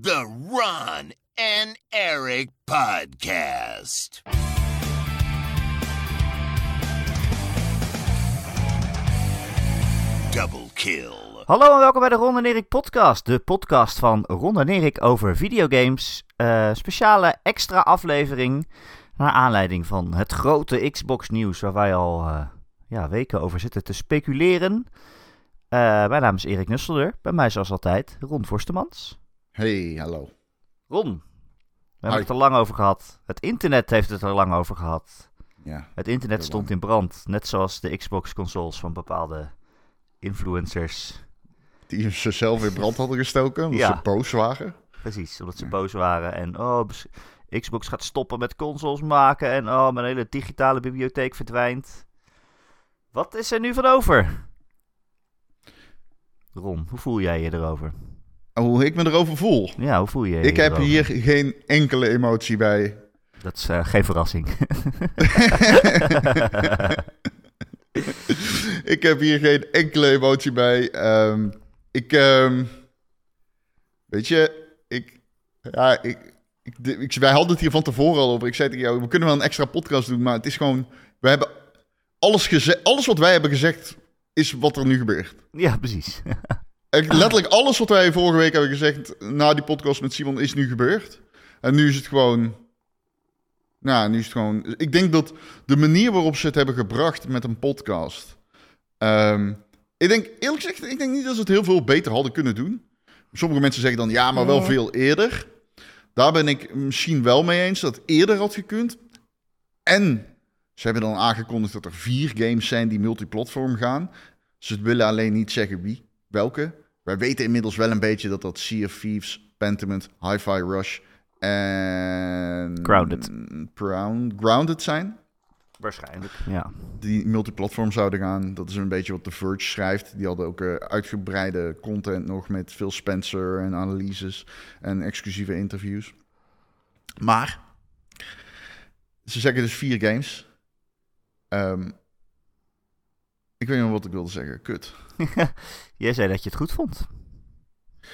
The Ron and Eric Podcast. Double kill. Hallo en welkom bij de Ron en Erik podcast. De podcast van Ron en Erik over videogames. Eh, speciale extra aflevering naar aanleiding van het grote Xbox nieuws waar wij al eh, ja, weken over zitten te speculeren. Eh, mijn naam is Erik Nusselder. Bij mij zoals altijd Ron Forstemans. Hey, hallo. Ron, we hebben het er lang over gehad. Het internet heeft het er lang over gehad. Ja, Het internet stond in brand. Net zoals de Xbox consoles van bepaalde influencers. die zichzelf in brand hadden gestoken omdat Ja. ze boos waren. Precies, omdat ze Ja. boos waren. En oh, Xbox gaat stoppen met consoles maken. En oh, mijn hele digitale bibliotheek verdwijnt. Wat is er nu van over? Ron, hoe voel jij je erover? Hoe ik me erover voel. Ja, hoe voel je je Ik heb erover? hier geen enkele emotie bij. Dat is eh, geen verrassing. ik heb hier geen enkele emotie bij. Ehm, ik, ehm, weet je, ik, ja, ik, ik, ik- wij hadden het hier van tevoren al over. Ik zei tegen jou, we kunnen wel een extra podcast doen, maar het is gewoon, we hebben alles gezegd, alles wat wij hebben gezegd is wat er nu gebeurt. ja, precies. Letterlijk alles wat wij vorige week hebben gezegd na die podcast met Simon is nu gebeurd. En nu is het gewoon. Nou, nu is het gewoon. Ik denk dat de manier waarop ze het hebben gebracht met een podcast. ehm, ik denk, eerlijk gezegd, ik denk niet dat ze het heel veel beter hadden kunnen doen. Sommige mensen zeggen dan ja, maar wel veel eerder. Daar ben ik misschien wel mee eens dat het eerder had gekund. En ze hebben dan aangekondigd dat er vier games zijn die multiplatform gaan. Ze willen alleen niet zeggen wie, welke. Wij weten inmiddels wel een beetje dat dat Sea of Thieves, Pentiment, Hi-Fi Rush en... Grounded. Ground, Grounded zijn. Waarschijnlijk. Ja. Die multiplatform zouden gaan. Dat is een beetje wat The Verge schrijft. Die hadden ook eh, uitgebreide content nog met Phil Spencer en analyses en exclusieve interviews. Maar ze zeggen dus vier games. Ehm, ik weet niet wat ik wilde zeggen. Kut. Jij zei dat je het goed vond.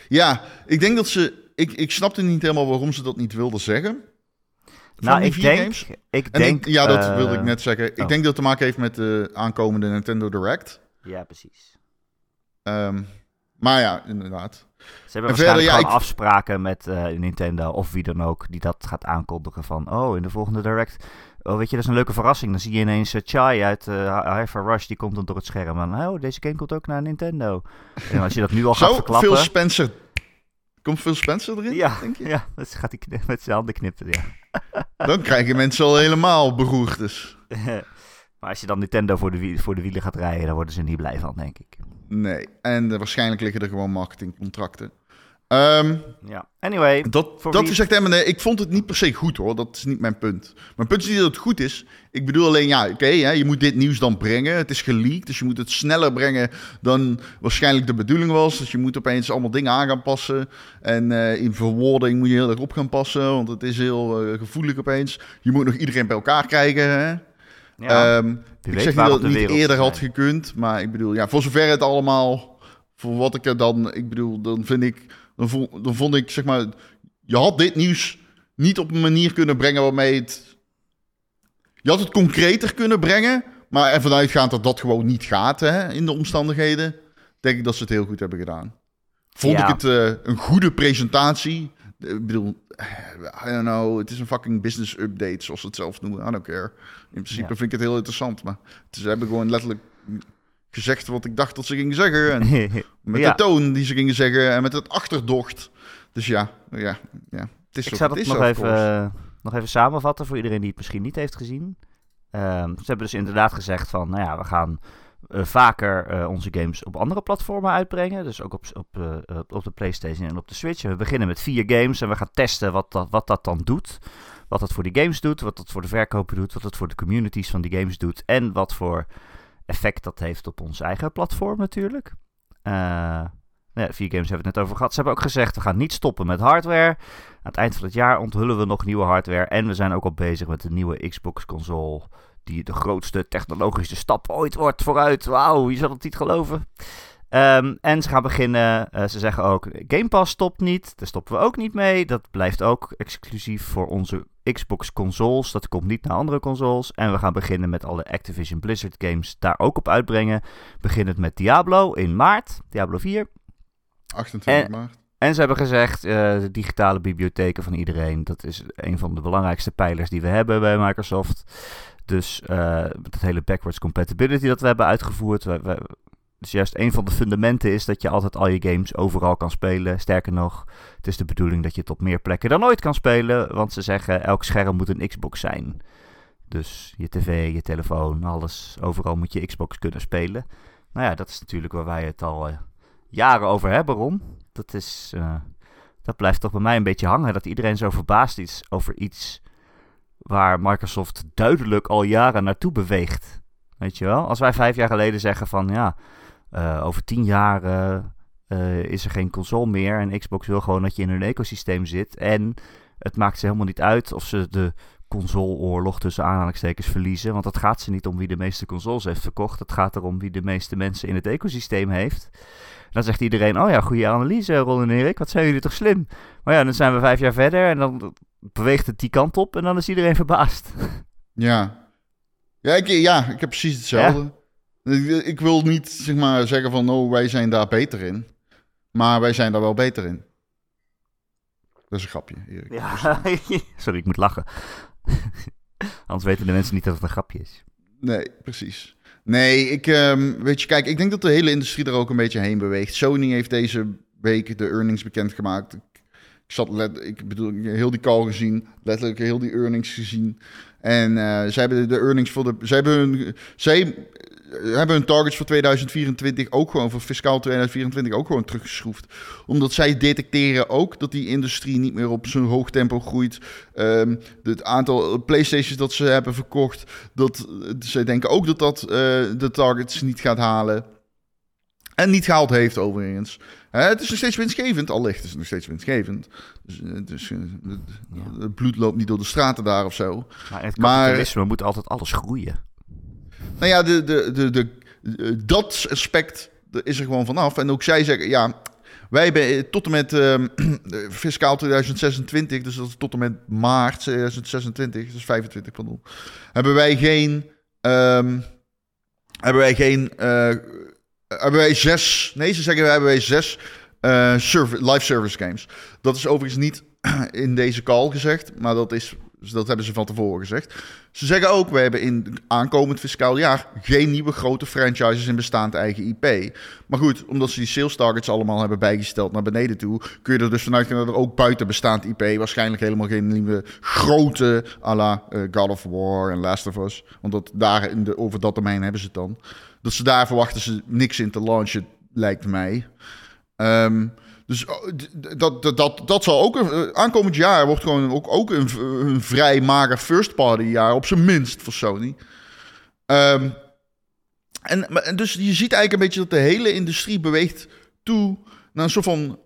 Ja, ik denk dat ze. Ik, ik snapte niet helemaal waarom ze dat niet wilden zeggen. Nou, ik denk, games. ik En denk... ik, ja, dat eh, wilde ik net zeggen. Ik oh. denk dat het te maken heeft met de aankomende Nintendo Direct. Ja, precies. Ehm, maar ja, inderdaad. Ze hebben En waarschijnlijk verder, ja, gewoon ik- afspraken met eh, Nintendo of wie dan ook die dat gaat aankondigen van oh in de volgende direct oh weet je dat is een leuke verrassing dan zie je ineens eh, Chai uit uh, Hi-Fi Rush die komt dan door het scherm en oh deze game komt ook naar Nintendo en als je dat nu al gaat verklappen Phil Spencer. Komt Phil Spencer erin? ja denk je? ja dat gaat hij met zijn handen knippen ja Dan krijgen mensen al helemaal beroerd. Dus. maar als je dan Nintendo voor de, voor de wielen gaat rijden dan worden ze niet blij van denk ik Nee. En eh, waarschijnlijk liggen er gewoon marketingcontracten. Ehm, ja anyway dat dat wie- gezegd ik vond het niet per se goed hoor. Dat is niet mijn punt. Mijn punt is niet dat het goed is. Ik bedoel alleen, ja, oké, je moet dit nieuws dan brengen. Het is geleakt, dus je moet het sneller brengen dan waarschijnlijk de bedoeling was. Dus je moet opeens allemaal dingen aan gaan passen. En eh, in verwoording moet je heel erg op gaan passen, want het is heel eh, gevoelig opeens. Je moet nog iedereen bij elkaar krijgen, hè. Ja, Ehm, ik zeg niet dat het niet eerder had gekund, maar ik bedoel, ja, voor zover het allemaal, voor wat ik er dan, ik bedoel, dan vind ik, dan, vo- dan vond ik, zeg maar, je had dit nieuws niet op een manier kunnen brengen waarmee het, je had het concreter kunnen brengen, maar ervan uitgaand dat dat gewoon niet gaat, hè, in de omstandigheden, denk ik dat ze het heel goed hebben gedaan. Vond Ja. ik het eh, een goede presentatie. Ik bedoel, I don't know, het is een fucking business update, zoals ze het zelf noemen. I don't care. In principe Ja. vind ik het heel interessant, maar ze hebben gewoon letterlijk gezegd wat ik dacht dat ze gingen zeggen. En met Ja. de toon die ze gingen zeggen en met het achterdocht. Dus ja, ja, ja. Het is Ik het is, nog even, eh, nog even samenvatten voor iedereen die het misschien niet heeft gezien. Ehm, ze hebben dus inderdaad gezegd van, nou ja, we gaan eh, vaker eh, onze games op andere platformen uitbrengen. Dus ook op, op, eh, op de PlayStation en op de Switch. We beginnen met vier games en we gaan testen wat dat, wat dat dan doet. Wat dat voor die games doet, wat dat voor de verkopen doet, wat dat voor de communities van die games doet. En wat voor effect dat heeft op ons eigen platform natuurlijk. Nou ja, vier games hebben we het net over gehad. Ze hebben ook gezegd, we gaan niet stoppen met hardware. Aan het eind van het jaar onthullen we nog nieuwe hardware. En we zijn ook al bezig met de nieuwe Xbox console. Die de grootste technologische stap ooit wordt vooruit. Wauw, je zal het niet geloven. Ehm, en ze gaan beginnen, eh, ze zeggen ook, Game Pass stopt niet, daar stoppen we ook niet mee. Dat blijft ook exclusief voor onze Xbox consoles, dat komt niet naar andere consoles. En we gaan beginnen met alle Activision Blizzard games daar ook op uitbrengen. Beginnend met Diablo in maart, Diablo 4. 28 En- maart. En ze hebben gezegd, eh, de digitale bibliotheken van iedereen, dat is een van de belangrijkste pijlers die we hebben bij Microsoft. Dus eh dat hele backwards compatibility dat we hebben uitgevoerd. we- dus juist een van de fundamenten is dat je altijd al je games overal kan spelen. Sterker nog, het is de bedoeling dat je het op meer plekken dan ooit kan spelen. Want ze zeggen, elk scherm moet een Xbox zijn. Dus je tv, je telefoon, alles. Overal moet je Xbox kunnen spelen. Nou ja, dat is natuurlijk waar wij het al eh, jaren over hebben, Ron. Dat, is, eh, dat blijft toch bij mij een beetje hangen. Dat iedereen zo verbaasd is over iets waar Microsoft duidelijk al jaren naartoe beweegt. Weet je wel? Als wij vijf jaar geleden zeggen van ja, eh, over tien jaar eh, eh, is er geen console meer. En Xbox wil gewoon dat je in hun ecosysteem zit. En het maakt ze helemaal niet uit of ze de consoleoorlog tussen aanhalingstekens verliezen. Want het gaat ze niet om wie de meeste consoles heeft verkocht. Het gaat erom wie de meeste mensen in het ecosysteem heeft. Dan zegt iedereen, oh ja, goede analyse, Ron en Erik. Wat zijn jullie toch slim. Maar ja, dan zijn we vijf jaar verder en dan beweegt het die kant op. En dan is iedereen verbaasd. Ja. Ja ik, ja, ik heb precies hetzelfde. Ik, ik wil niet zeg maar, zeggen van, oh, wij zijn daar beter in. Maar wij zijn daar wel beter in. Dat is een grapje, Erik. Ja, sorry, ik moet lachen. Anders weten de mensen niet dat het een grapje is. Nee, precies. Nee, ik, ehm, weet je, kijk, ik denk dat de hele industrie er ook een beetje heen beweegt. Sony heeft deze week de earnings bekendgemaakt. Ik, zat, ik bedoel, heel die call gezien, letterlijk heel die earnings gezien. En eh, zij hebben de earnings voor de, zij hebben hun, zij eh, hebben hun targets voor 2024 ook gewoon, voor fiscaal 2024 ook gewoon teruggeschroefd. Omdat zij detecteren ook dat die industrie niet meer op zo'n hoog tempo groeit. Ehm, het aantal PlayStations dat ze hebben verkocht, dat, eh, zij denken ook dat dat de targets niet gaat halen. En niet gehaald heeft overigens. Het is nog steeds winstgevend, allicht is het nog steeds winstgevend. Dus, eh, dus eh, het, bloed loopt niet door de straten daar of zo. Maar het Maar- kapitalisme moet altijd alles groeien. Nou ja, de, de, de, de, eh, dat aspect is er gewoon vanaf. En ook zij zeggen, ja, wij hebben tot en met ehm, fiscaal 2026, dus dat is tot en met maart 2026, dus 25 pardon, hebben wij geen, ehm, hebben wij geen, wij zes, nee, ze zeggen, hebben wij zes eh, live service games. Dat is overigens niet in deze call gezegd, maar dat is, dat hebben ze van tevoren gezegd. Ze zeggen ook, we hebben in aankomend fiscaal jaar geen nieuwe grote franchises in bestaand eigen IP. Maar goed, omdat ze die sales targets allemaal hebben bijgesteld naar beneden toe, kun je er dus vanuit gaan dat er ook buiten bestaand IP waarschijnlijk helemaal geen nieuwe grote à la eh, God of War en Last of Us. Want daar in de, over dat domein hebben ze het dan. Dat ze daar verwachten ze niks in te launchen, lijkt mij. Ehm, dus oh, dat, dat, dat, dat zal ook... Een, eh, aankomend jaar wordt gewoon ook, ook een, een vrij mager first-party jaar. Op zijn minst voor Sony. Ehm, en, dus je ziet eigenlijk een beetje dat de hele industrie beweegt toe naar een soort van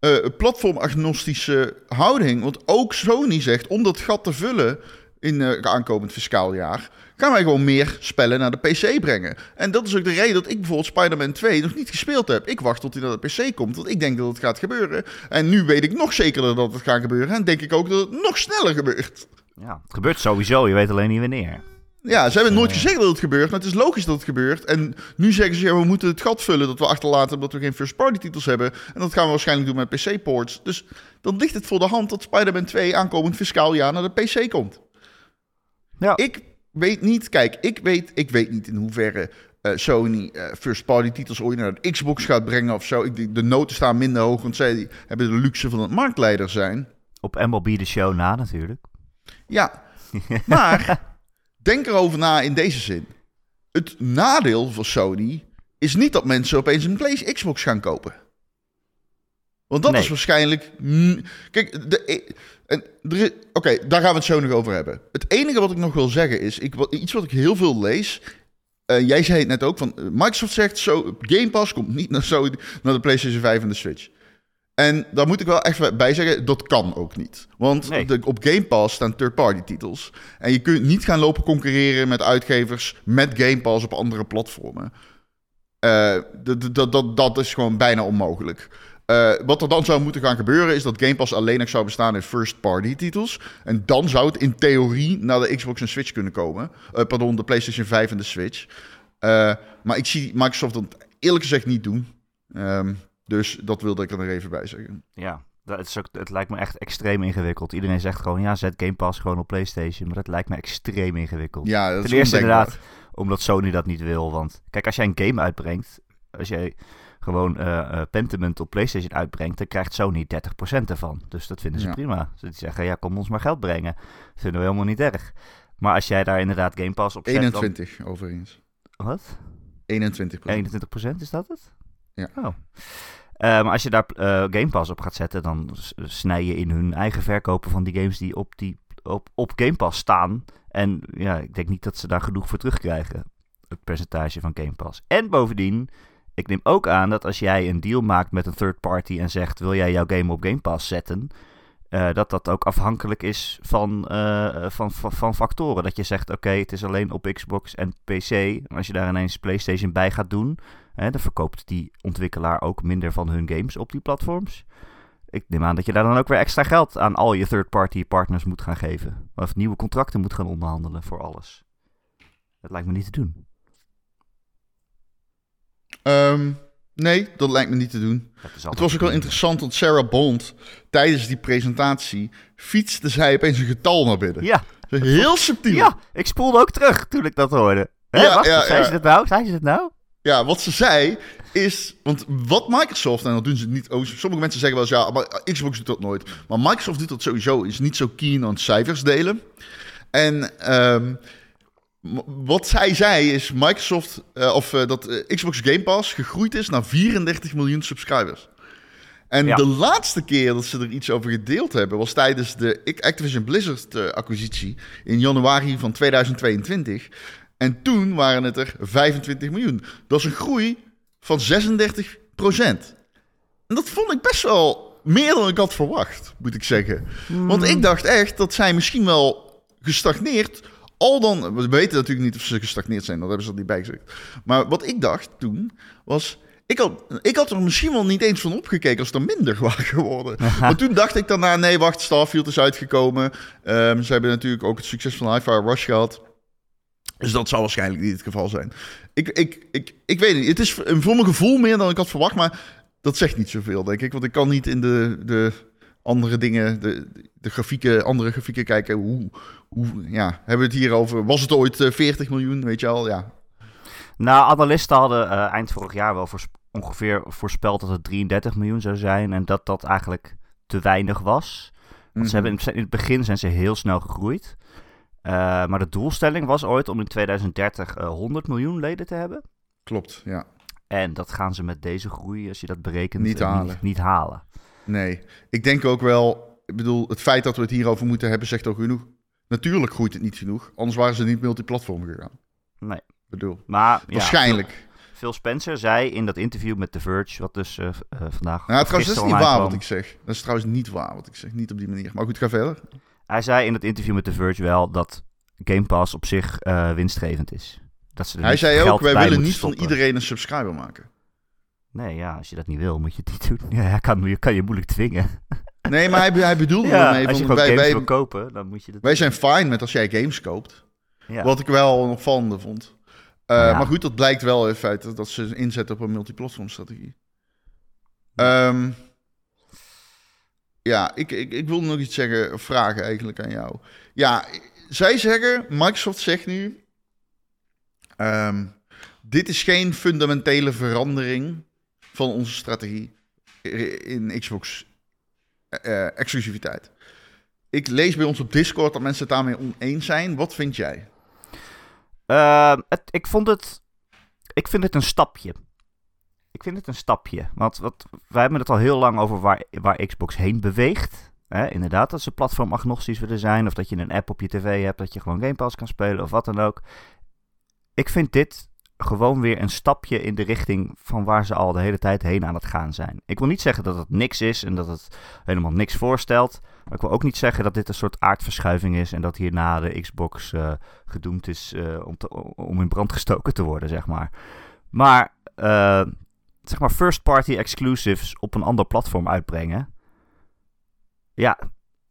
eh platformagnostische houding. Want ook Sony zegt, om dat gat te vullen in eh, het aankomend fiscaal jaar, gaan wij gewoon meer spellen naar de PC brengen. En dat is ook de reden dat ik bijvoorbeeld Spider-Man 2 nog niet gespeeld heb. Ik wacht tot hij naar de PC komt, want ik denk dat het gaat gebeuren. En nu weet ik nog zekerder dat het gaat gebeuren. En denk ik ook dat het nog sneller gebeurt. Ja, het gebeurt sowieso, je weet alleen niet wanneer. Ja, ze hebben nooit gezegd dat het gebeurt, maar het is logisch dat het gebeurt. En nu zeggen ze, ja, we moeten het gat vullen dat we achterlaten omdat we geen first-party titels hebben. En dat gaan we waarschijnlijk doen met PC-ports. Dus dan ligt het voor de hand dat Spider-Man 2 aankomend fiscaal jaar naar de PC komt. Ja. Ik weet niet, kijk, ik weet, ik weet niet in hoeverre eh, Sony eh, first-party titels ooit naar de Xbox gaat brengen of zo. Ik, de noten staan minder hoog, want zij hebben de luxe van het marktleider zijn. Op MLB de show na natuurlijk. Ja, maar denk erover na in deze zin. Het nadeel voor Sony is niet dat mensen opeens een PlayStation Xbox gaan kopen. Want dat Nee. is waarschijnlijk... mm, Kijk, de, e- oké, daar gaan we het zo nog over hebben. Het enige wat ik nog wil zeggen is, ik, iets wat ik heel veel lees... eh, jij zei het net ook, van eh, Microsoft zegt zo, Game Pass komt niet naar, zo, naar de PlayStation 5 en de Switch. En daar moet ik wel echt bij zeggen, dat kan ook niet. Want Nee. de, op Game Pass staan third-party titels. En je kunt niet gaan lopen concurreren met uitgevers met Game Pass op andere platformen. Eh, dat, dat, dat, dat is gewoon bijna onmogelijk. Eh, wat er dan zou moeten gaan gebeuren is dat Game Pass alleen nog zou bestaan in first-party titels. En dan zou het in theorie naar de Xbox en Switch kunnen komen. Eh, pardon, de PlayStation 5 en de Switch. Eh, maar ik zie Microsoft dat eerlijk gezegd niet doen. Ehm, dus dat wilde ik er nog even bij zeggen. Ja, dat is ook, het lijkt me echt extreem ingewikkeld. Iedereen zegt gewoon, ja, zet Game Pass gewoon op PlayStation. Maar dat lijkt me extreem ingewikkeld. Ja, dat Ten is eerste inderdaad, omdat Sony dat niet wil. Want kijk, als jij een game uitbrengt, als jij gewoon eh eh, Pentiment op PlayStation uitbrengt, dan krijgt Sony 30% ervan. Dus dat vinden ze Ja. prima. Dus die zeggen, ja, kom ons maar geld brengen. Dat vinden we helemaal niet erg. Maar als jij daar inderdaad Game Pass op zet... dan- 21 overigens. Wat? 21 21% is dat het? Ja. Oh. Eh, maar als je daar Game Pass op gaat zetten, dan snij je in hun eigen verkopen van die games die op, die, op, op Game Pass staan. En ja, ik denk niet dat ze daar genoeg voor terugkrijgen. Het percentage van Game Pass. En bovendien, ik neem ook aan dat als jij een deal maakt met een third party en zegt: wil jij jouw game op Game Pass zetten? eh, dat dat ook afhankelijk is van, eh, van, van, van factoren. Dat je zegt, oké, het is alleen op Xbox en PC. En als je daar ineens PlayStation bij gaat doen, hè, dan verkoopt die ontwikkelaar ook minder van hun games op die platforms. Ik neem aan dat je daar dan ook weer extra geld aan al je third-party partners moet gaan geven. Of nieuwe contracten moet gaan onderhandelen voor alles. Dat lijkt me niet te doen. Ehm, nee, dat lijkt me niet te doen. Dat Het was ook wel interessant, want Sarah Bond, tijdens die presentatie, fietste zij opeens een getal naar binnen. Ja, Heel subtiel. ja, ik spoelde ook terug toen ik dat hoorde. Hè, Ja, wacht, ja, zei ja. ze het nou? Zei ze het nou? Ja, wat ze zei is... Want wat Microsoft, en dat doen ze niet... oh, sommige mensen zeggen wel eens, ja, maar Xbox doet dat nooit. Maar Microsoft doet dat sowieso, is niet zo keen aan cijfers delen. En ehm, m- wat zij zei is Microsoft... eh, of eh, dat eh, Xbox Game Pass gegroeid is naar 34 miljoen subscribers. En Ja. de laatste keer dat ze er iets over gedeeld hebben... was tijdens de Activision Blizzard-acquisitie in januari van 2022... En toen waren het er 25 miljoen. Dat is een groei van 36% En dat vond ik best wel meer dan ik had verwacht, moet ik zeggen. Want ik dacht echt dat zij misschien wel gestagneerd... Al dan, we weten natuurlijk niet of ze gestagneerd zijn, dat hebben ze er niet bij gezegd. Maar wat ik dacht toen, was... Ik had, ik had er misschien wel niet eens van opgekeken als het er minder waren geworden. Maar toen dacht ik daarna, nee, wacht, Starfield is uitgekomen. Ehm, ze hebben natuurlijk ook het succes van Hi-Fi Rush gehad. Dus dat zal waarschijnlijk niet het geval zijn. Ik, ik, ik, ik weet niet. Het is voor mijn gevoel meer dan ik had verwacht. Maar dat zegt niet zoveel, denk ik. Want ik kan niet in de, de andere dingen, de, de grafieken, andere grafieken kijken. Hoe, hoe, ja, hebben we het hier over? Was het ooit eh, 40 miljoen? Weet je al? Ja. Nou, analisten hadden eh, eind vorig jaar wel voors- ongeveer voorspeld dat het 33 miljoen zou zijn. En dat dat eigenlijk te weinig was. Want ze Mhm. hebben in, in het begin zijn ze heel snel gegroeid. Eh, maar de doelstelling was ooit om in 2030 eh, 100 miljoen leden te hebben. Klopt, ja. En dat gaan ze met deze groei, als je dat berekent, Niet eh, halen. Niet, niet halen. Nee. Ik denk ook wel... Ik bedoel, het feit dat we het hierover moeten hebben zegt al genoeg. Natuurlijk groeit het niet genoeg. Anders waren ze niet multiplatform gegaan. Nee. Ik bedoel, Maar ja, waarschijnlijk. Phil, Phil Spencer zei in dat interview met The Verge, wat dus v- eh, vandaag. Nou, trouwens, dat is niet waar kwam. wat ik zeg. Dat is trouwens niet waar wat ik zeg. Niet op die manier. Maar goed, ga verder. Hij zei in het interview met The Verge wel dat Game Pass op zich eh, winstgevend is. Dat ze Hij zei ook, wij willen niet van iedereen een subscriber maken. Nee, ja, als je dat niet wil, moet je het niet doen. Ja, kan, je kan je moeilijk dwingen. Nee, maar hij, hij bedoelde Ja, ermee als je wij, games wij, wil kopen, dan moet je dat wij zijn fine met als jij games koopt. Ja. Wat ik wel opvallende vond. Eh, Ja. Maar goed, dat blijkt wel in feite dat ze inzetten op een multiplatform strategie. Ehm, ja, ik, ik, ik wil nog iets zeggen, vragen eigenlijk aan jou. Ja, zij zeggen, Microsoft zegt nu... ehm, dit is geen fundamentele verandering van onze strategie in Xbox eh, exclusiviteit. Ik lees bij ons op Discord dat mensen het daarmee oneens zijn. Wat vind jij? Ehm, het, ik vond het. Ik vind het een stapje. Ik vind het een stapje. Want wat, wij hebben het al heel lang over waar, waar Xbox heen beweegt. Hè, inderdaad, dat ze platformagnostisch willen zijn. Of dat je een app op je tv hebt dat je gewoon Game Pass kan spelen of wat dan ook. Ik vind dit gewoon weer een stapje in de richting van waar ze al de hele tijd heen aan het gaan zijn. Ik wil niet zeggen dat het niks is en dat het helemaal niks voorstelt. Maar ik wil ook niet zeggen dat dit een soort aardverschuiving is en dat hierna de Xbox eh, gedoemd is eh, om, om in brand gestoken te worden, zeg maar. Maar eh, zeg maar first-party exclusives op een ander platform uitbrengen. Ja,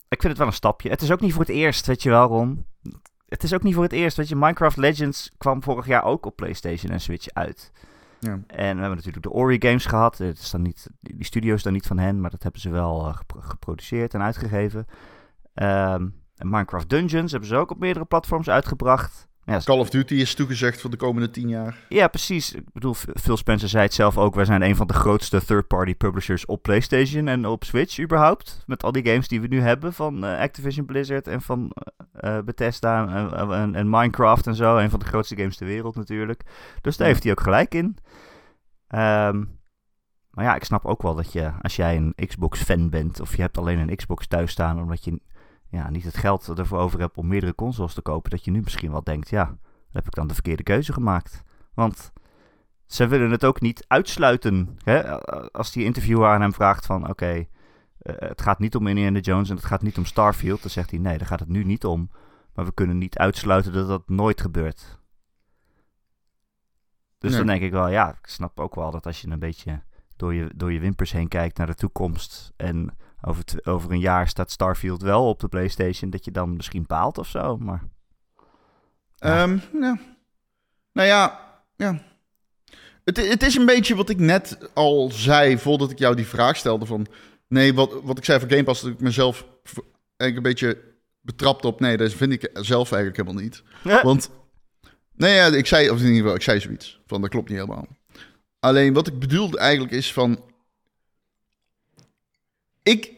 ik vind het wel een stapje. Het is ook niet voor het eerst, weet je wel, Ron. Het is ook niet voor het eerst, weet je. Minecraft Legends kwam vorig jaar ook op PlayStation en Switch uit. Ja. En we hebben natuurlijk de Ori games gehad. Het is dan niet, die studio is dan niet van hen, maar dat hebben ze wel uh, geproduceerd en uitgegeven. Um, en Minecraft Dungeons hebben ze ook op meerdere platforms uitgebracht. Ja, Call of Duty is toegezegd voor de komende tien jaar. Ja, precies. Ik bedoel, Phil Spencer zei het zelf ook. Wij zijn een van de grootste third-party publishers op PlayStation en op Switch überhaupt. Met al die games die we nu hebben van uh, Activision Blizzard en van uh, Bethesda en, en, en, Minecraft en zo. Een van de grootste games ter wereld natuurlijk. Dus daar ja. heeft hij ook gelijk in. Um, maar ja, ik snap ook wel dat je, als jij een Xbox-fan bent of je hebt alleen een Xbox thuis staan omdat je ja, niet het geld ervoor over hebt om meerdere consoles te kopen, dat je nu misschien wel denkt, ja, heb ik dan de verkeerde keuze gemaakt. Want ze willen het ook niet uitsluiten. Hè? Als die interviewer aan hem vraagt van, oké, okay, uh, het gaat niet om Indiana Jones en het gaat niet om Starfield, dan zegt hij, nee, daar gaat het nu niet om. Maar we kunnen niet uitsluiten dat dat nooit gebeurt. Dus nee. dan denk ik wel, ja, ik snap ook wel dat als je een beetje door je, door je wimpers heen kijkt naar de toekomst en over, over een jaar staat Starfield wel op de PlayStation, dat je dan misschien baalt of zo. Maar. Ja. Um, ja. Nou ja, ja. Het, het is een beetje wat ik net al zei voordat ik jou die vraag stelde. Van, nee, wat, wat ik zei voor Game Pass, dat ik mezelf eigenlijk een beetje betrapt op. Nee, dat vind ik zelf eigenlijk helemaal niet. Ja. Want, nee, ja, ik zei, of in ieder geval, ik zei zoiets. Van, dat klopt niet helemaal. Alleen wat ik bedoelde eigenlijk is van ik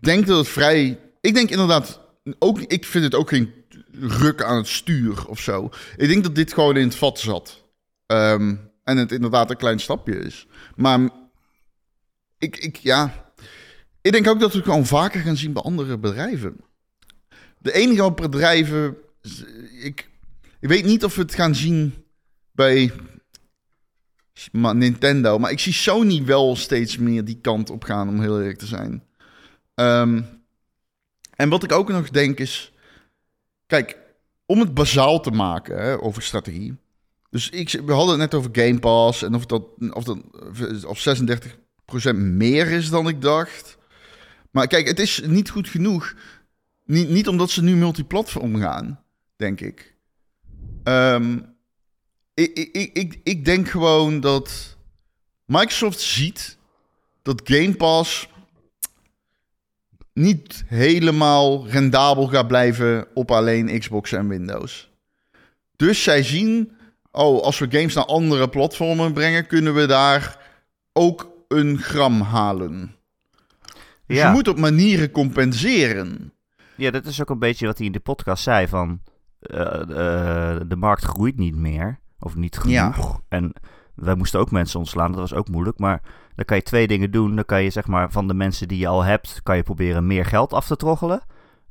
denk dat het vrij. Ik denk inderdaad. Ook, ik vind het ook geen ruk aan het stuur of zo. Ik denk dat dit gewoon in het vat zat. Um, en het inderdaad een klein stapje is. Maar ik, ik, ja. Ik denk ook dat we het gewoon vaker gaan zien bij andere bedrijven. De enige bedrijven. Ik, ik weet niet of we het gaan zien bij Nintendo. Maar ik zie Sony wel steeds meer die kant op gaan, om heel eerlijk te zijn. Um, en wat ik ook nog denk is... Kijk, om het bazaal te maken hè, over strategie... Dus ik, we hadden het net over Game Pass en of dat, of dat of 36% meer is dan ik dacht. Maar kijk, het is niet goed genoeg. Niet, niet omdat ze nu multiplatform gaan, denk ik. Um, ik, ik, ik, ik denk gewoon dat Microsoft ziet dat Game Pass niet helemaal rendabel gaat blijven op alleen Xbox en Windows. Dus zij zien, oh, als we games naar andere platformen brengen, kunnen we daar ook een gram halen. Dus ja. je moet op manieren compenseren. Ja, dat is ook een beetje wat hij in de podcast zei van uh, uh, de markt groeit niet meer. Of niet genoeg. Ja. En wij moesten ook mensen ontslaan, dat was ook moeilijk. Maar dan kan je twee dingen doen. Dan kan je zeg maar van de mensen die je al hebt, kan je proberen meer geld af te troggelen.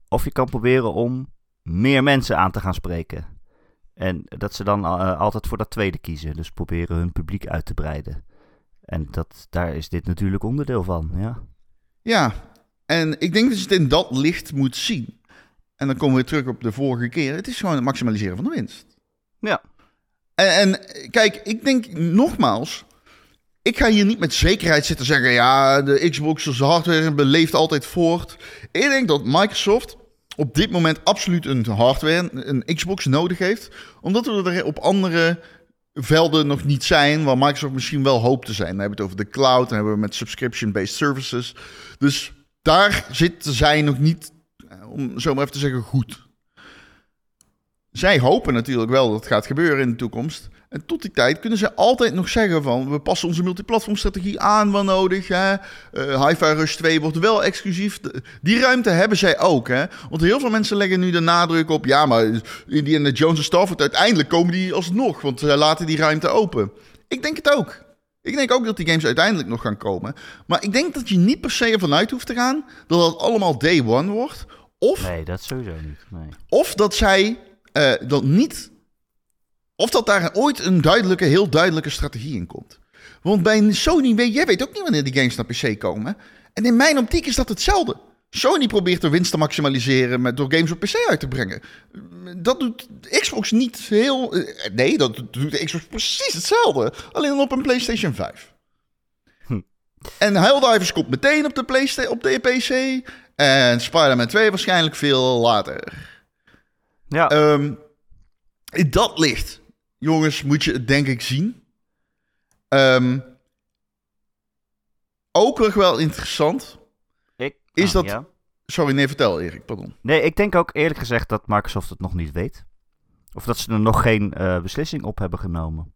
Of je kan proberen om meer mensen aan te gaan spreken. En dat ze dan uh, altijd voor dat tweede kiezen. Dus proberen hun publiek uit te breiden. En dat, daar is dit natuurlijk onderdeel van, ja. Ja, en ik denk dat je het in dat licht moet zien. En dan komen we terug op de vorige keer. Het is gewoon het maximaliseren van de winst. Ja. En, kijk, ik denk nogmaals, ik ga hier niet met zekerheid zitten zeggen, ja, de Xbox hardware beleeft altijd voort. Ik denk dat Microsoft op dit moment absoluut een hardware, een Xbox nodig heeft, omdat we er op andere velden nog niet zijn, waar Microsoft misschien wel hoopt te zijn. Dan hebben we het over de cloud, dan hebben we met subscription-based services. Dus daar zitten zij nog niet, om zo maar even te zeggen, goed zij hopen natuurlijk wel dat het gaat gebeuren in de toekomst. En tot die tijd kunnen ze altijd nog zeggen van... we passen onze multiplatformstrategie aan waar nodig. Hè? Uh, Hi-Fi Rush 2 wordt wel exclusief. Die ruimte hebben zij ook. Hè? Want heel veel mensen leggen nu de nadruk op... ja, maar Indiana Jones en Starfield... uiteindelijk komen die alsnog, want zij laten die ruimte open. Ik denk het ook. Ik denk ook dat die games uiteindelijk nog gaan komen. Maar ik denk dat je niet per se ervan uit hoeft te gaan... dat dat allemaal day one wordt. Of, nee, dat sowieso niet. Nee. Of dat zij uh, dat niet. Of dat daar ooit een duidelijke, heel duidelijke strategie in komt. Want bij Sony, weet, jij weet ook niet wanneer die games naar PC komen. En in mijn optiek is dat hetzelfde. Sony probeert de winst te maximaliseren met, door games op PC uit te brengen. Dat doet Xbox niet heel. eh, Nee, dat doet Xbox precies hetzelfde. Alleen dan op een PlayStation 5. Hm. En Helldivers komt meteen op de, op de PC. En Spider-Man 2 waarschijnlijk veel later. Ja, Ehm, in dat licht, jongens, moet je het denk ik zien. Ehm, ook nog wel interessant. ik, is ah, dat- ja. Sorry, nee, vertel Erik, pardon. Nee, ik denk ook eerlijk gezegd dat Microsoft het nog niet weet. Of dat ze er nog geen eh, beslissing op hebben genomen.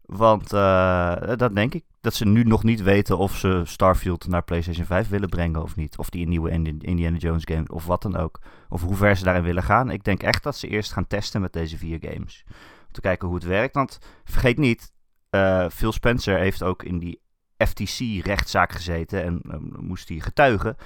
Want eh, dat denk ik. Dat ze nu nog niet weten of ze Starfield naar PlayStation 5 willen brengen of niet. Of die een nieuwe Indi- Indiana Jones game of wat dan ook. Of hoe ver ze daarin willen gaan. Ik denk echt dat ze eerst gaan testen met deze vier games. Om te kijken hoe het werkt. Want vergeet niet, eh, Phil Spencer heeft ook in die FTC-rechtszaak gezeten. En eh, moest hij getuigen.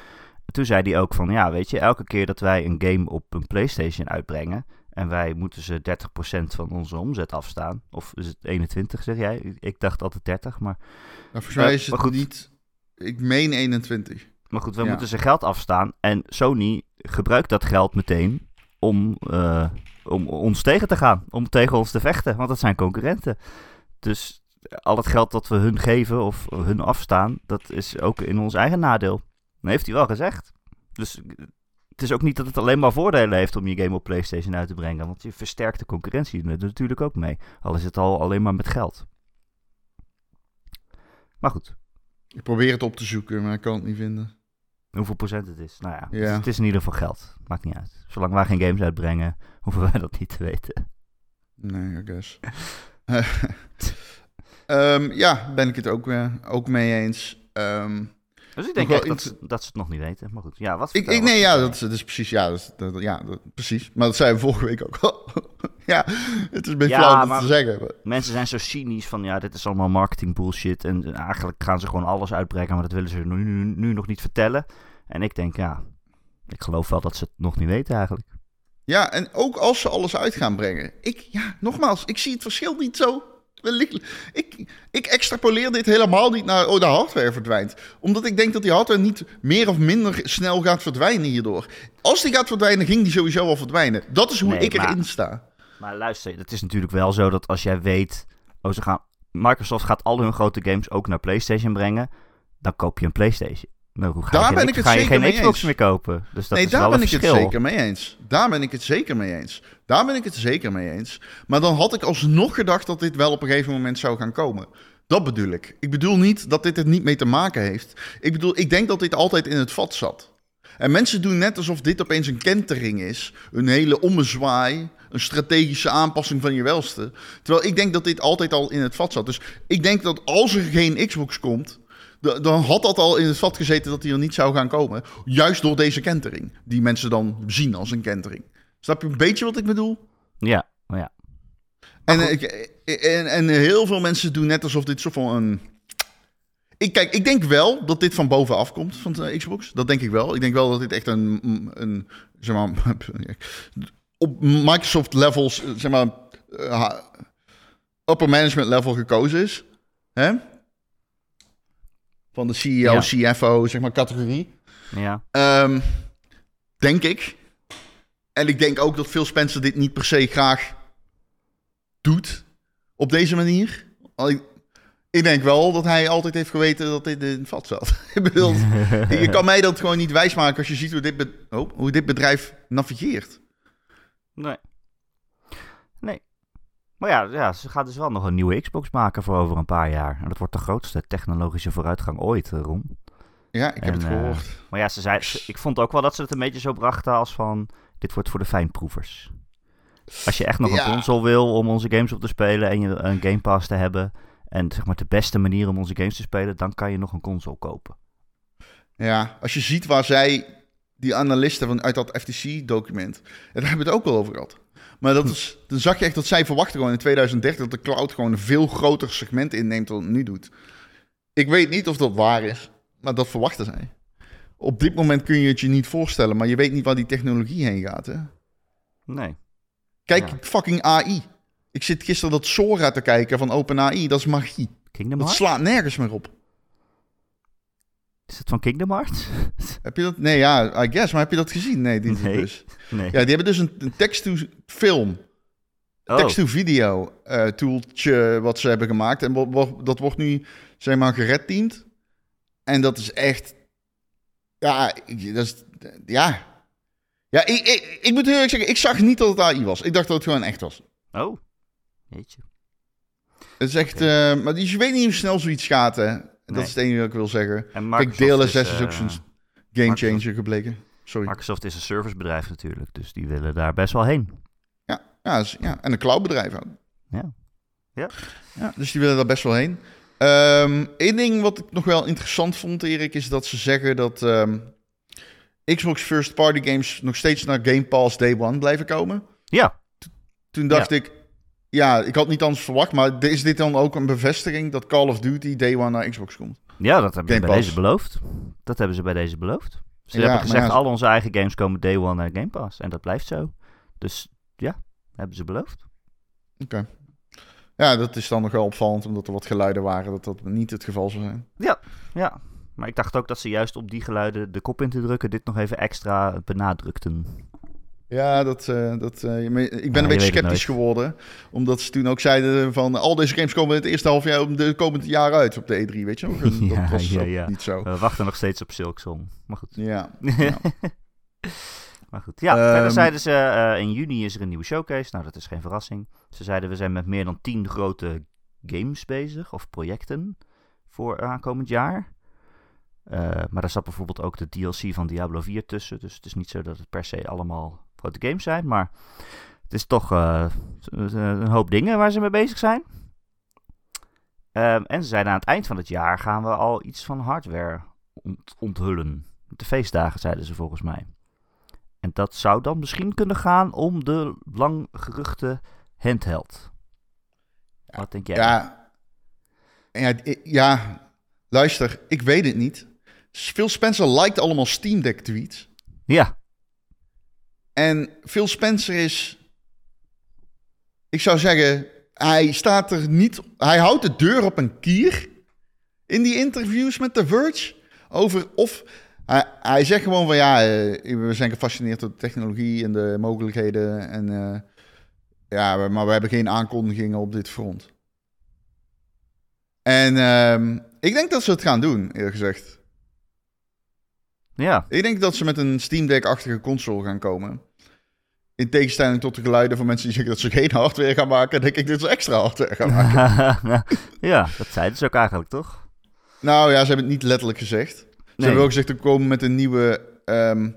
Toen zei hij ook van, ja, weet je, elke keer dat wij een game op een PlayStation uitbrengen en wij moeten ze 30% van onze omzet afstaan, of is het 21 zeg jij? Ik- dacht altijd 30, maar, Nou, volgens mij Eh, is het goed. niet... Ik meen 21. maar goed, we Ja. moeten ze geld afstaan en Sony gebruikt dat geld meteen om, eh, om ons tegen te gaan, om tegen ons te vechten, want dat zijn concurrenten. Dus al het geld dat we hun geven of hun afstaan, dat is ook in ons eigen nadeel. Dat heeft hij wel gezegd. Dus het is ook niet dat het alleen maar voordelen heeft om je game op PlayStation uit te brengen. Want je versterkt de concurrentie er natuurlijk ook mee. Al is het al alleen maar met geld. Maar goed, Ik probeer het op te zoeken, maar ik kan het niet vinden. hoeveel procent het is? Nou ja, Ja. Het, is, het is in ieder geval geld. Maakt niet uit. Zolang wij geen games uitbrengen, hoeven wij dat niet te weten. Nee, I guess. Ehm, ja, ben ik het ook, eh, ook mee eens. Ehm, Dus ik denk echt dat, ze- dat ze het nog niet weten. Maar goed, ja, wat ik, ik, nee, ja, dat, is- dat is precies. Ja, dat, ja precies. Maar dat zeiden we vorige week ook al. ja, het is een beetje Ja, flauw om te zeggen. maar- Mensen zijn zo cynisch van, ja, dit is allemaal marketing bullshit. En eigenlijk gaan ze gewoon alles uitbrengen, maar dat willen ze nu, nu, nu nog niet vertellen. En ik denk, ja, ik geloof wel dat ze het nog niet weten eigenlijk. Ja, en ook als ze alles uit gaan brengen. Ik, ja, nogmaals, ik zie het verschil niet zo. Wellicht- Ik, ik extrapoleer dit helemaal niet naar, oh, de hardware verdwijnt. Omdat ik denk dat die hardware niet meer of minder snel gaat verdwijnen hierdoor. Als die gaat verdwijnen, ging die sowieso al verdwijnen. Dat is hoe Nee, ik maar- erin sta. Maar luister, het is natuurlijk wel zo dat als jij weet, oh, ze gaan, Microsoft gaat al hun grote games ook naar PlayStation brengen, dan koop je een PlayStation. Nou, ga Daar je, ben ik het ga je zeker geen mee Xbox eens. meer kopen. Dus dat nee, is daar wel ben ik het zeker mee eens. Daar ben ik het zeker mee eens. Daar ben ik het zeker mee eens. Maar dan had ik alsnog gedacht dat dit wel op een gegeven moment zou gaan komen. Dat bedoel ik. Ik bedoel niet dat dit er niet mee te maken heeft. Ik bedoel, ik denk dat dit altijd in het vat zat. En mensen doen net alsof dit opeens een kentering is. Een hele ommezwaai. Een strategische aanpassing van je welste. Terwijl ik denk dat dit altijd al in het vat zat. Dus ik denk dat als er geen Xbox komt. Dan had dat al in het vat gezeten dat hij er niet zou gaan komen. Juist door deze kentering. Die mensen dan zien als een kentering. Snap je een beetje wat ik bedoel? Ja, maar ja. En, ik, en, en heel veel mensen doen net alsof dit soort van een. Ik, kijk, ik denk wel dat dit van bovenaf komt van de Xbox. Dat denk ik wel. Ik denk wel dat dit echt een. een zeg maar. op Microsoft levels. Zeg maar. eh, upper management level gekozen is. Hè? Van de CEO, Ja. CFO, zeg maar, categorie. ja. Ehm, denk ik. En ik denk ook dat Phil Spencer dit niet per se graag doet op deze manier. Ik, ik denk wel dat hij altijd heeft geweten dat dit in het vat zat. ik bedoel, je kan mij dat gewoon niet wijsmaken als je ziet hoe dit, be- oh, hoe dit bedrijf navigeert. Nee. Nee. Maar ja, ja, ze gaat dus wel nog een nieuwe Xbox maken voor over een paar jaar. En dat wordt de grootste technologische vooruitgang ooit, eh, Ron. Ja, ik heb het eh, gehoord. Maar ja, ze zei, ze- ik vond ook wel dat ze het een beetje zo brachten als van... Dit wordt voor de fijnproevers. Als je echt nog Ja. een console wil om onze games op te spelen en je een Game Pass te hebben... en zeg maar de beste manier om onze games te spelen... dan kan je nog een console kopen. Ja, als je ziet waar zij, die analisten van, uit dat FTC-document, en daar hebben we het ook wel over gehad. Maar dat is, dan zag je echt dat zij verwachten gewoon in 2030 dat de cloud gewoon een veel groter segment inneemt dan het nu doet. Ik weet niet of dat waar is, maar dat verwachten zij. Op dit moment kun je het je niet voorstellen, maar je weet niet waar die technologie heen gaat. Hè? Nee. Kijk, Ja. fucking AI. Ik zit gisteren dat Sora te kijken van OpenAI, dat is magie. Kingdom Dat slaat nergens meer op. Is het van Kingdom Hearts? Heb je dat? Nee, ja, I guess. Maar heb je dat gezien? Nee, die Nee. dus. nee. Ja, die hebben dus een, een text-to-film, Oh. text-to-video eh tooltje wat ze hebben gemaakt. En wat- wat- dat wordt nu, zeg maar, geredteamd. En dat is echt... Ja, ik- dat is... Ja. Ja, ik, ik, ik moet heel eerlijk zeggen, ik zag niet dat het AI was. Ik dacht dat het gewoon echt was. Oh. Jeetje. Het is echt... eh, maar je weet niet hoe snel zoiets gaat, hè. Dat is het enige wat ik wil zeggen. En Kijk, Microsoft DLSS is, eh, ook zo'n game changer gebleken. Sorry. Microsoft is een servicebedrijf natuurlijk, dus die willen daar best wel heen. Ja, ja, dus- ja. en een cloudbedrijf ook. Ja. Ja. Ja, dus die willen daar best wel heen. Eén ding wat ik nog wel interessant vond, Erik, is dat ze zeggen dat ehm, Xbox First Party Games nog steeds naar Game Pass Day One blijven komen. Ja. Toen dacht ik, ja, ik had niet anders verwacht, maar is dit dan ook een bevestiging dat Call of Duty Day One naar Xbox komt? Ja, dat hebben ze bij deze beloofd. Dat hebben ze bij deze beloofd. Ze Ja, hebben gezegd, ja, al onze eigen games komen day one naar Game Pass. En dat blijft zo. Dus ja, hebben ze beloofd. Oké. Ja, dat is dan nog wel opvallend, omdat er wat geluiden waren dat dat niet het geval zou zijn. Ja, maar ik dacht ook dat ze juist op die geluiden de kop in te drukken dit nog even extra benadrukten. Ja, dat, eh, dat, eh, ik ben Ja, een je beetje sceptisch geworden. Omdat ze toen ook zeiden van... al deze games komen in het eerste half jaar... om de komende jaar uit op de E3, weet je Ja, dat was ja, niet zo. We wachten nog steeds op Silksong. Maar goed. Ja. maar goed. Ja, verder zeiden ze eh, in juni is er een nieuwe showcase. Nou, dat is geen verrassing. Ze zeiden we zijn met meer dan 10 grote games bezig of projecten voor aankomend jaar. Maar daar zat bijvoorbeeld ook de DLC van Diablo 4 tussen. Dus het is niet zo dat het per se allemaal grote games zijn. Maar het is toch eh, een hoop dingen waar ze mee bezig zijn. Ehm, en ze zeiden aan het eind van het jaar gaan we al iets van hardware ont- onthullen. De feestdagen zeiden ze volgens mij. En dat zou dan misschien kunnen gaan om de lang geruchte handheld. Wat denk jij? Ja. Ja, ja, luister, ik weet het niet. Phil Spencer liked allemaal Steam Deck tweets. Ja, En Phil Spencer is... Ik zou zeggen, hij staat er niet... Hij houdt de deur op een kier in die interviews met The Verge. Over of... Hij, zegt gewoon van ja, eh, we zijn gefascineerd door de technologie en de mogelijkheden. En, eh, ja, maar we hebben geen aankondigingen op dit front. En ehm, ik denk dat ze het gaan doen, eerlijk gezegd. Ja. Ik denk dat ze met een Steam Deck-achtige console gaan komen. In tegenstelling tot de geluiden van mensen die zeggen dat ze geen hardware gaan maken, denk ik dat ze extra hardware gaan maken. ja, dat zeiden ze ook eigenlijk, toch? nou ja, ze hebben het niet letterlijk gezegd. Ze Nee. hebben ook gezegd dat we komen met een nieuwe. ehm,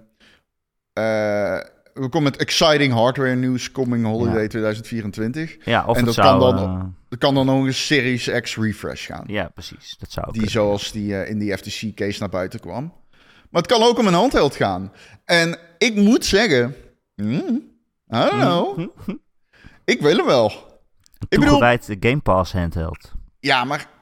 eh, we komen met exciting hardware nieuws coming holiday Ja. 2024. Ja, of En dat zou... kan dan- eh, kan dan nog een Series X refresh gaan. ja, precies. Dat zou ook Die kunnen. zoals die eh, in die FTC-case naar buiten kwam. Maar het kan ook om een handheld gaan. En ik moet zeggen... hmm, I don't know. Hm, hm. Ik wil hem wel. Ik bedoel, de Game Pass handheld. ja, maar...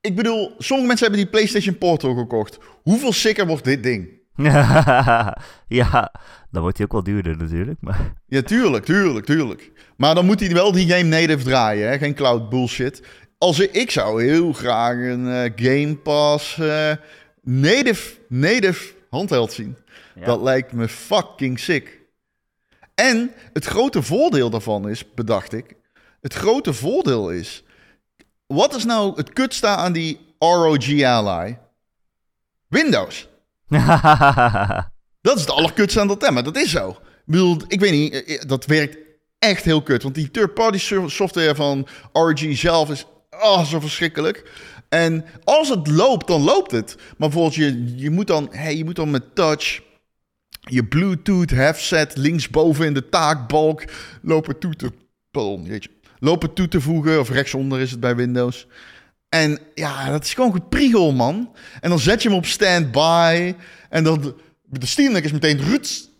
Ik bedoel, sommige mensen hebben die PlayStation Portal gekocht. Hoeveel sicker wordt dit ding? ja, dan wordt hij ook wel duurder natuurlijk. Maar... Ja, tuurlijk, tuurlijk, tuurlijk. Maar dan moet hij wel die game native draaien, hè? geen cloud bullshit. Als ik, ik zou heel graag een eh, Game Pass eh, native, native handheld zien. Ja. Dat lijkt me fucking sick. En het grote voordeel daarvan is, bedacht ik, het grote voordeel is, wat is nou het kutsta aan die ROG Ally? Windows. Dat is het allerkutste aan dat thema. Dat is zo. Ik bedoel, ik weet niet, eh, eh, dat werkt echt heel kut. Want die third-party so- software van ROG zelf is oh, zo verschrikkelijk. En als het loopt, dan loopt het. Maar bijvoorbeeld, je, je, moet, dan, hey, je moet dan met touch je Bluetooth headset linksboven in de taakbalk lopen toe te... Lopen toe te voegen, of rechtsonder is het bij Windows. En ja, dat is gewoon gepriegel, man. En dan zet je hem op standby. En dan... De Steam Deck is meteen ruts.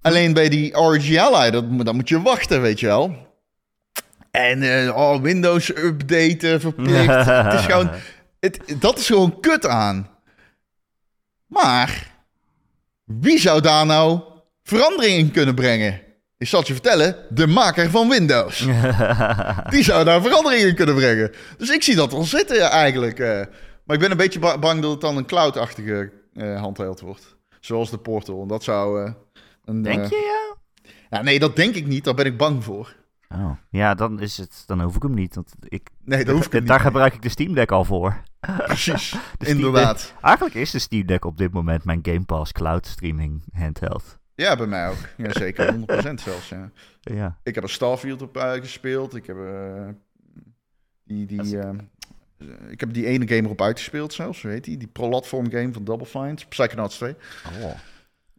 Alleen bij die Ally, dat, dan moet je wachten, weet je wel. En eh, oh, Windows updaten verplicht. het is gewoon... Het, dat is gewoon kut aan. Maar... Wie zou daar nou verandering in kunnen brengen? Ik zal het je vertellen, de maker van Windows. Die zou daar verandering in kunnen brengen. Dus ik zie dat wel zitten eigenlijk. eh. Maar ik ben een beetje ba- bang dat het dan een cloud-achtige eh handheld wordt. Zoals de Portal. En dat zou... eh, een, Denk eh, je, ja? ja, nee, dat denk ik niet. Daar ben ik bang voor. Oh, ja, dan, is het, dan hoef ik hem niet. Want ik, Nee, dat hoef ik daar niet. mee. gebruik ik de Steam Deck al voor. Precies, inderdaad. Eigenlijk is de Steam Deck op dit moment mijn Game Pass cloud streaming handheld. Ja, bij mij ook. Ja, zeker, 100% zelfs, ja. Ja, Ik heb er Starfield op uh, gespeeld. Ik heb, uh, die, die, uh, ik heb die ene game erop uitgespeeld zelfs, weet je? Die platform game van Double Fine, Psychonauts 2. oh.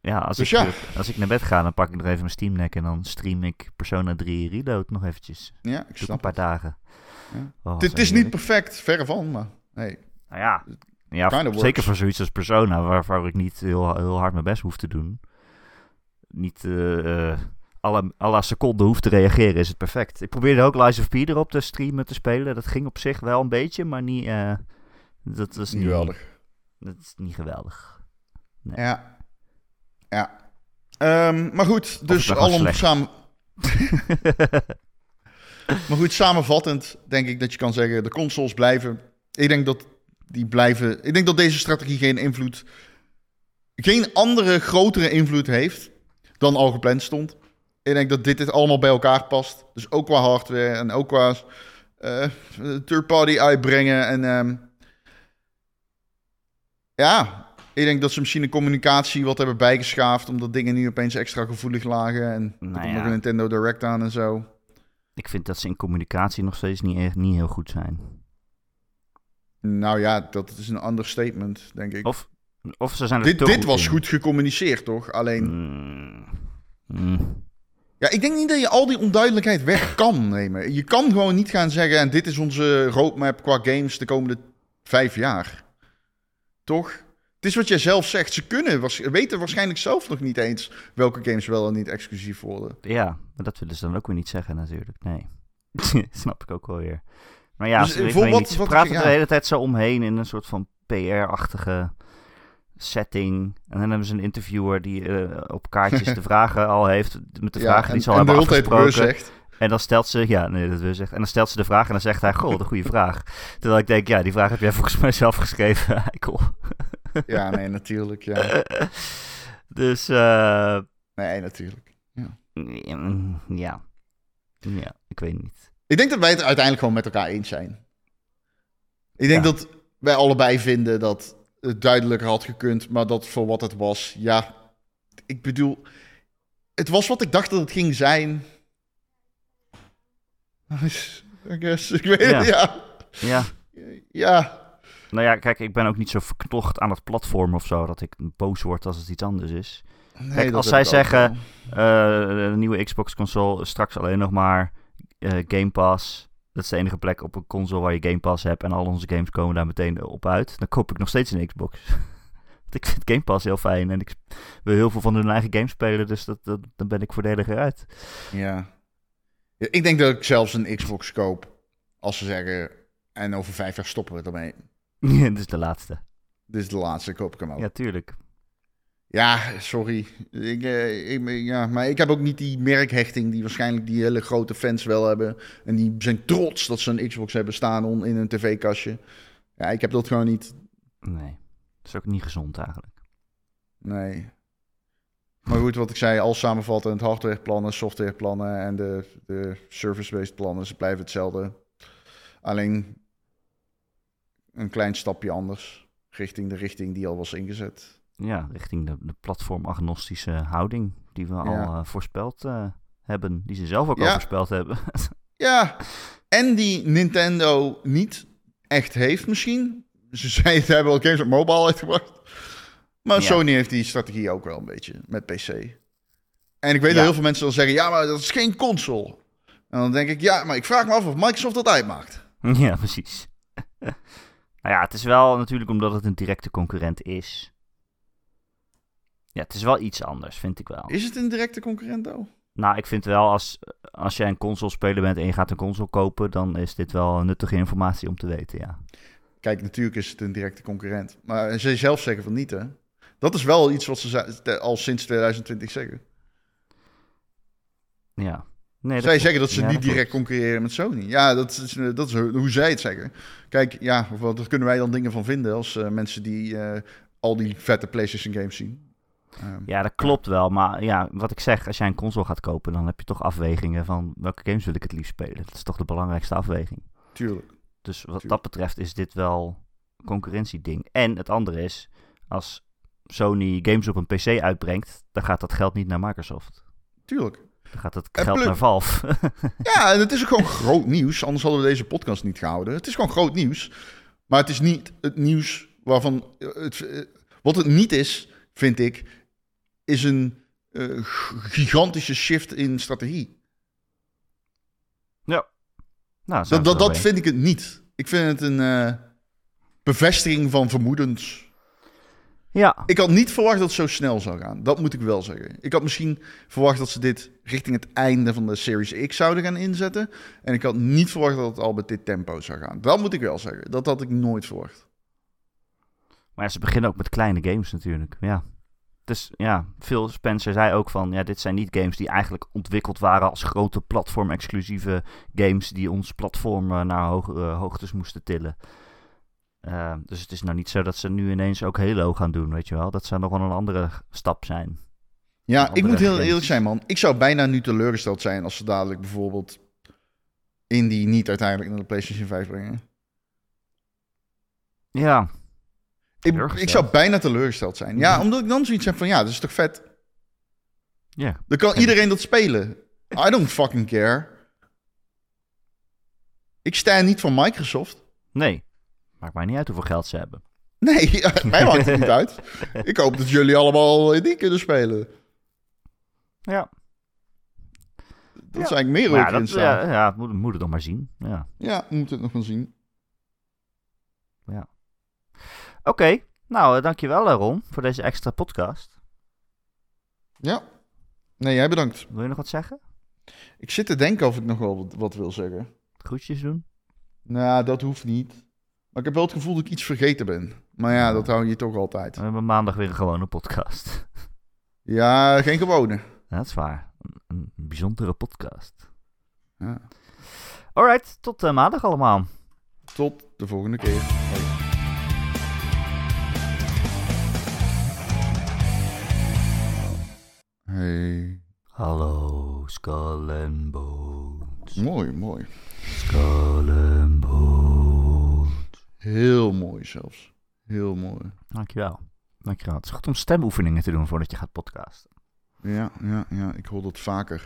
Ja, als, Dus ik, ja. als ik naar bed ga, dan pak ik nog even mijn Steam Deck en dan stream ik Persona 3 Reload nog eventjes. Ja, ik Doe snap een paar het. dagen. Ja. Oh, zo is niet perfect, verre van, maar hey. Nou ja, ja zeker works. voor zoiets als Persona, waarvoor ik niet heel, heel hard mijn best hoef te doen. Niet eh eh, alle, alle seconden hoef te reageren, is het perfect. Ik probeerde ook Lies of P erop te streamen, te spelen. Dat ging op zich wel een beetje, maar niet... eh, dat was niet niet, geweldig. Dat is niet geweldig. Nee. Ja. Ja. Ehm, maar goed, dus slecht. samen... Maar goed, samenvattend denk ik dat je kan zeggen, de consoles blijven. Ik denk dat die blijven. Ik denk dat deze strategie geen invloed. Geen andere grotere invloed heeft dan al gepland stond. Ik denk dat dit het allemaal bij elkaar past. Dus ook qua hardware en ook qua eh, third party uitbrengen. En ehm, ja, ik denk dat ze misschien de communicatie wat hebben bijgeschaafd. Omdat dingen nu opeens extra gevoelig lagen. En Nou ja. nog een Nintendo Direct aan en zo. Ik vind dat ze in communicatie nog steeds niet, echt, niet heel goed zijn. Nou ja, dat is een understatement, denk ik. Of, of ze zijn er dit dit goed was in. goed gecommuniceerd, toch? Alleen, Mm. Mm. ja, ik denk niet dat je al die onduidelijkheid weg kan nemen. Je kan gewoon niet gaan zeggen, en dit is onze roadmap qua games de komende vijf jaar. Toch? Het is wat jij zelf zegt. Ze kunnen, weten waarschijnlijk zelf nog niet eens welke games wel en niet exclusief worden. Ja, maar dat willen ze dan ook weer niet zeggen natuurlijk. Nee. Snap ik ook wel weer. Maar ja, Dus, ze, eh, ik voor weet wat- niet, ze wat- praten ja. de hele tijd zo omheen in een soort van PR-achtige setting. En dan hebben ze een interviewer die eh, op kaartjes de vragen al heeft. Met de vragen die en, ze al en de hebben tijd afgesproken. Zegt. En dan stelt ze, ja, nee, dat wil zeggen. En dan stelt ze de vraag en dan zegt hij, goh, een goede vraag. Terwijl ik denk, ja, die vraag heb jij volgens mij zelf geschreven, Eikel. Ja, nee, natuurlijk. Ja. Dus, eh, Nee, natuurlijk. mm, ja. Ja, ik weet niet. Ik denk dat wij het uiteindelijk gewoon met elkaar eens zijn. Ik denk Ja. dat wij allebei vinden dat het duidelijker had gekund, maar dat voor wat het was, ja. Ik bedoel, het was wat ik dacht dat het ging zijn. I guess, ik weet Ja. het, ja. Ja, Ja, nou ja, kijk, ik ben ook niet zo verknocht aan het platform of zo, dat ik boos word als het iets anders is. Nee, Kijk, als zij zeggen-. Eh, de nieuwe Xbox-console, straks alleen nog maar eh, Game Pass. Dat is de enige plek op een console waar je Game Pass hebt en al onze games komen daar meteen op uit. Dan koop ik nog steeds een Xbox. Want ik vind Game Pass heel fijn en ik wil heel veel van hun eigen games spelen, dus dat, dat, dan ben ik voordeliger uit. Ja. Ja, Ik denk dat ik zelfs een Xbox koop als ze zeggen, en over vijf jaar stoppen we ermee. Dit is de laatste. Dit is de laatste, koop ik hem ook. Ja, tuurlijk. Ja, sorry. Ik, eh, ik, ja, maar ik heb ook niet die merkhechting die waarschijnlijk die hele grote fans wel hebben. En die zijn trots dat ze een Xbox hebben staan in een tv-kastje. Ja, ik heb dat gewoon niet. Nee, dat is ook niet gezond eigenlijk. Nee. Maar goed, wat ik zei, al samenvattend, hardwareplannen, softwareplannen en de, de service-based plannen, ze blijven hetzelfde. Alleen een klein stapje anders, richting de richting die al was ingezet. Ja, richting de, de platformagnostische houding die we al eh, voorspeld eh, hebben. Die ze zelf ook al voorspeld hebben. Ja, en die Nintendo niet echt heeft misschien. Ze zeiden, ze hebben wel games op mobile uitgebracht. Maar Ja. Sony heeft die strategie ook wel een beetje met PC. En ik weet dat heel veel mensen dan zeggen, ja, maar dat is geen console. En dan denk ik, ja, maar ik vraag me af of Microsoft dat uitmaakt. Ja, precies. Nou ja, het is wel natuurlijk omdat het een directe concurrent is. Ja, het is wel iets anders, vind ik wel. Is het een directe concurrent, though? Nou, ik vind wel als, als jij een console-speler bent en je gaat een console kopen, dan is dit wel nuttige informatie om te weten, ja. Kijk, natuurlijk is het een directe concurrent. Maar ze zelf zeggen van niet, hè. Dat is wel iets wat ze ze- al sinds 2020 zeggen. Ja, Nee, zij zeggen dat ze Ja, niet direct concurreren met Sony. Ja, dat is, eh, dat is hoe zij het zeggen. Kijk, ja, wat kunnen wij dan dingen van vinden als eh, mensen die eh, al die vette PlayStation games zien. Ehm, Ja, dat klopt wel. Maar ja, wat ik zeg, als jij een console gaat kopen, dan heb je toch afwegingen van welke games wil ik het liefst spelen. Dat is toch de belangrijkste afweging. Tuurlijk. Dus wat Tuurlijk. dat betreft is dit wel concurrentieding. En het andere is, als Sony games op een PC uitbrengt, dan gaat dat geld niet naar Microsoft. Tuurlijk. Dan gaat het geld naar Valve. Ja, en het is ook gewoon groot nieuws. Anders hadden we deze podcast niet gehouden. Het is gewoon groot nieuws. Maar het is niet het nieuws waarvan... Het, eh, wat het niet is, vind ik, is een eh, gigantische shift in strategie. ja. Nou, Dat, dat, dat vind ik het niet. Ik vind het een eh, bevestiging van vermoedens. Ja, Ik had niet verwacht dat het zo snel zou gaan. Dat moet ik wel zeggen. Ik had misschien verwacht dat ze dit richting het einde van de Series X zouden gaan inzetten. En ik had niet verwacht dat het al met dit tempo zou gaan. Dat moet ik wel zeggen. Dat had ik nooit verwacht. maar ja, ze beginnen ook met kleine games natuurlijk. Ja. Dus ja, Phil Spencer zei ook van, ja, dit zijn niet games die eigenlijk ontwikkeld waren als grote platform-exclusieve games die ons platform eh, naar hogere hoogtes moesten tillen. Eh, dus het is nou niet zo dat ze nu ineens ook Halo gaan doen, weet je wel. Dat zou nog wel een andere stap zijn. Ja, ik moet heel eerlijk zijn, man. Ik zou bijna nu teleurgesteld zijn als ze dadelijk bijvoorbeeld Indie niet uiteindelijk naar de PlayStation 5 brengen. Ja, Ik, ik zou bijna teleurgesteld zijn. Ja, omdat ik dan zoiets heb van, ja, dat is toch vet. ja. Dan kan iedereen dat spelen. I don't fucking care. Ik sta niet van Microsoft. Nee, maakt mij niet uit hoeveel geld ze hebben. Nee, mij maakt het niet uit. Ik hoop dat jullie allemaal die kunnen spelen. Ja, Dat Ja. eigenlijk meer maar ook ja, in staan. ja, ja moet, moet het nog maar zien. Ja. Ja, we moeten het nog wel zien. Oké, nou eh, dankjewel eh, Ron voor deze extra podcast. Ja. Nee, jij bedankt. Wil je nog wat zeggen? Ik zit te denken of ik nog wel wat, wat wil zeggen. Groetjes doen? Nou, dat hoeft niet. Maar ik heb wel het gevoel dat ik iets vergeten ben. Maar ja, dat hou je toch altijd. We hebben maandag weer een gewone podcast. Ja, geen gewone. Ja, dat is waar. Een, een bijzondere podcast. Ja. Alright, tot eh, maandag allemaal. Tot de volgende keer. Hey. Hallo, Skull and Bones. Mooi, mooi. Skull and Bones. Heel mooi zelfs. Heel mooi. Dankjewel. Dankjewel. Het is goed om stemoefeningen te doen voordat je gaat podcasten. Ja, ja, ja. Ik hoor dat vaker.